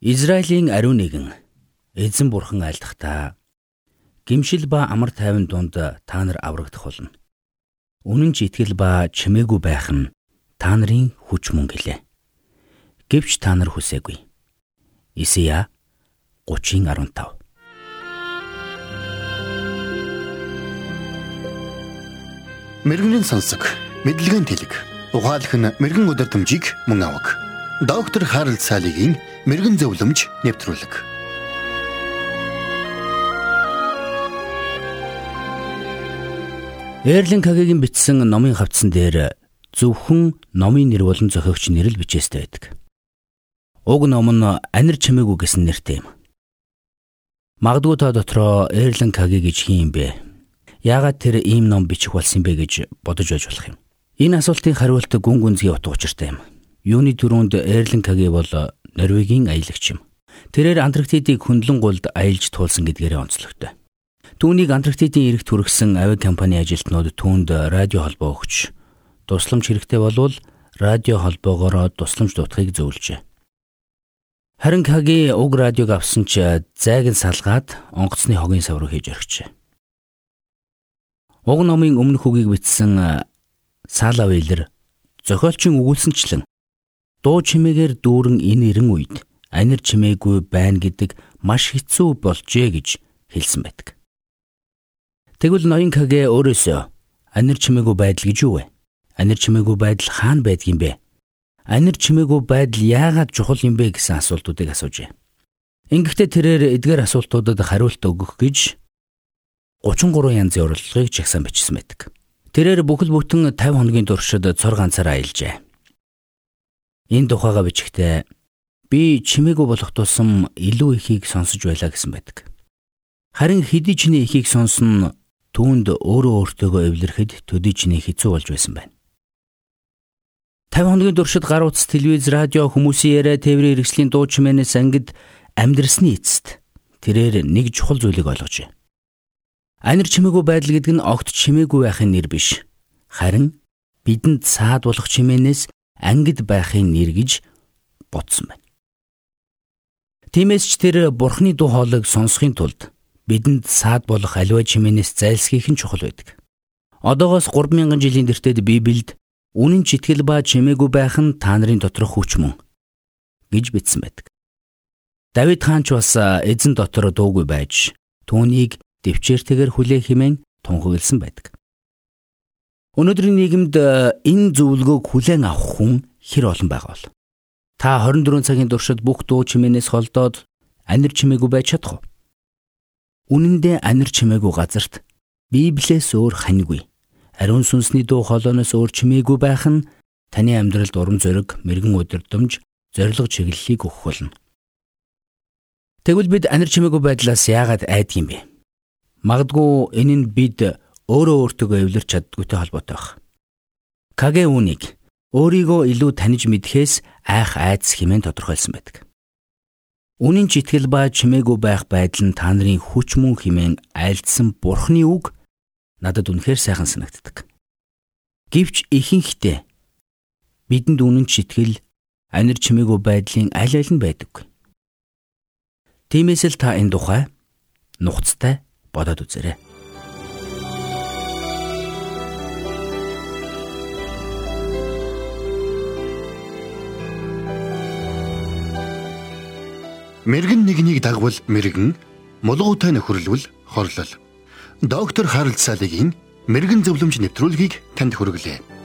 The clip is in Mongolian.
Израилийн ариун нэгэн эзэн бурхан айлдахдаа гимшил ба амар тайван дунд та нар аврагдах болно. Үнэн ч итгэл ба чимээгүй байх нь та нарын хүч мөн гэлээ. Гэвч та нар хүсээгүй. Исая 30:15 Мэргэний сонсог, мэдлэгийн тэлэг. Ухаалх нь мэрэгэн өдөртөмжийг мөн авах. Доктор Харалт цаалогийн мэрэгэн зөвлөмж нэвтрүүлэг. Эрлин Кагийн бичсэн номын хавцсан дээр зөвхөн номын нэр болон зохиогч нэр л бичээстэй байдаг. Уг ном нь анир чимээгүй гэсэн нэртэй юм. Магадгүй та дотроо Эрлин Каги гэж хин юм бэ? Яагаад тэр ийм ном бичих болсон бэ гэж бодож байж болох юм. Энэ асуултын хариулт гүн гүнзгий утга учиртай юм. Юуны төрөнд Эрлин Каги бол Норвегийн аялагч юм. Тэрээр Антарктидыг хөндлөн гулд аялж туулсан гэдгээрээ онцлогтой. Түүнийг Антарктидын эрэгт хүргэсэн авиа компани ажилтнууд түүнд радио холбоо өгч тусламж хэрэгтэй болвол радио холбоогоор тусламж дутахыг зөвлөжээ. Харин Каги уг радиог авсан ч зайг нь салгаад онгоцны хогийн сав руу хийж орхижээ. Уг номын өмнөх үгийг бичсэн Сала Вейлер зохиолчийн өгүүлсэнчлэн дуу чимээгээр дүүрэн энэ эрен үед анир чимээгүй байна гэдэг маш хэцүү болжээ гэж хэлсэн байдаг. Тэгвэл ноён кагэ өөрөөсөө анир чимээгүй байдал гэж юу вэ? Анир чимээгүй байдал хаана байдгийм бэ? Анир чимээгүй байдал яагаад чухал юм бэ гэсэн асуултуудыг асуужээ. Ингэхдээ тэрээр эдгээр асуултуудад хариулт өгөх гэж 33 янзын урилгыг жагсаан бичсэн байдаг. Тэрээр бүхэл бүтэн 50 хоногийн туршид цор ганцаараа аялжээ. Энэ тухайга бичихтэй би чимээгүй болох тусам илүү ихийг сонсож байлаа гэсэн байдаг. Харин хэдий чиний ихийг сонсон түүнд өөрөө өөртөөгөө эвлэрэхэд төдий чиний хэцүү болж байсан байна. 50 хоногийн туршид гар утас телевиз радио хүмүүсийн яриа тээврийн хэрэгслийн дуу чимээнээс ангид амьдрсны эцэст тэрээр нэг чухал зүйлийг ойлгожээ. Анир чимээгүй байдал гэдэг нь огт чимээгүй байхын нэр биш. Харин бидэнд саад болох чимээнээс ангид байхын нэр гэж бодсон байна. Тиймээс ч тэр бурхны дуу хоолойг сонсохын тулд бидэнд саад болох аливаа чимээнээс зайлсхийх нь чухал байдаг. Одоогоос 3000 жилийн тэртет Библиэд үнэн ч итгэл ба чимээгүй байх нь та нарын доторх хүч мөн гэж бичсэн байдаг. Давид хаан ч бас эзэн дотор дуугүй байж түүнийг дэвчээртэйгээр хүлээх хэмээн тунхагласан байдаг. Өнөөдрийн нийгэмд э, энэ зөвлөгөөг хүлээн авах хүн хэр олон байгаа бол. Та 24 цагийн туршид бүх дуу чимээнээс холдоод анир чимээгүй байж чадах уу? Үнэн дээр анир чимээгүй газарт Библиэс өөр ханьгүй. Ариун сүнсний дуу хоолойноос өөр чимээгүй байх нь таны амьдралд урам зориг, мэрэгэн өдөрдөмж, зориг чиглэлийг өгөх болно. Тэгвэл бид анир чимээгүй байдлаас яагаад айдгийм бэ? Магадгүй энэ нь бид өөрөө өөртөө эвлэрч чаддгүйтэй холбоотой баг. Кагэ үнийг өөрийгөө илүү таньж мэдхээс айх айдас хэмээн тодорхойлсон байдаг. Үнэн ч итгэл ба чимээгүй байх байдал нь та нарын хүч мөн хэмээн айлдсан бурхны үг надад үнэхээр сайхан санагддаг. Гэвч ихэнхдээ бидэнд үнэн ч итгэл анир чимээгүй байдлын аль аль нь байдаггүй. Тиймээс л та энэ тухай нухацтай бодоод үзээрэй. Мэргэн нэгнийг дагвал мэргэн, мулгуутай нөхөрлөвл хорлол. Доктор Харалт цаалогийн мэрэгэн зөвлөмж нэвтрүүлгийг танд хүргэлээ.